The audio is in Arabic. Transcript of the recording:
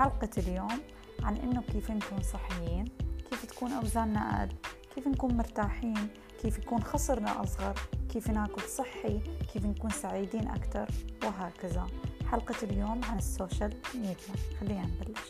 حلقة اليوم عن إنه كيف نكون صحيين كيف تكون أوزاننا أقل كيف نكون مرتاحين كيف يكون خصرنا أصغر كيف ناكل صحي كيف نكون سعيدين أكثر وهكذا. حلقة اليوم عن السوشيال ميديا خلينا نبلش.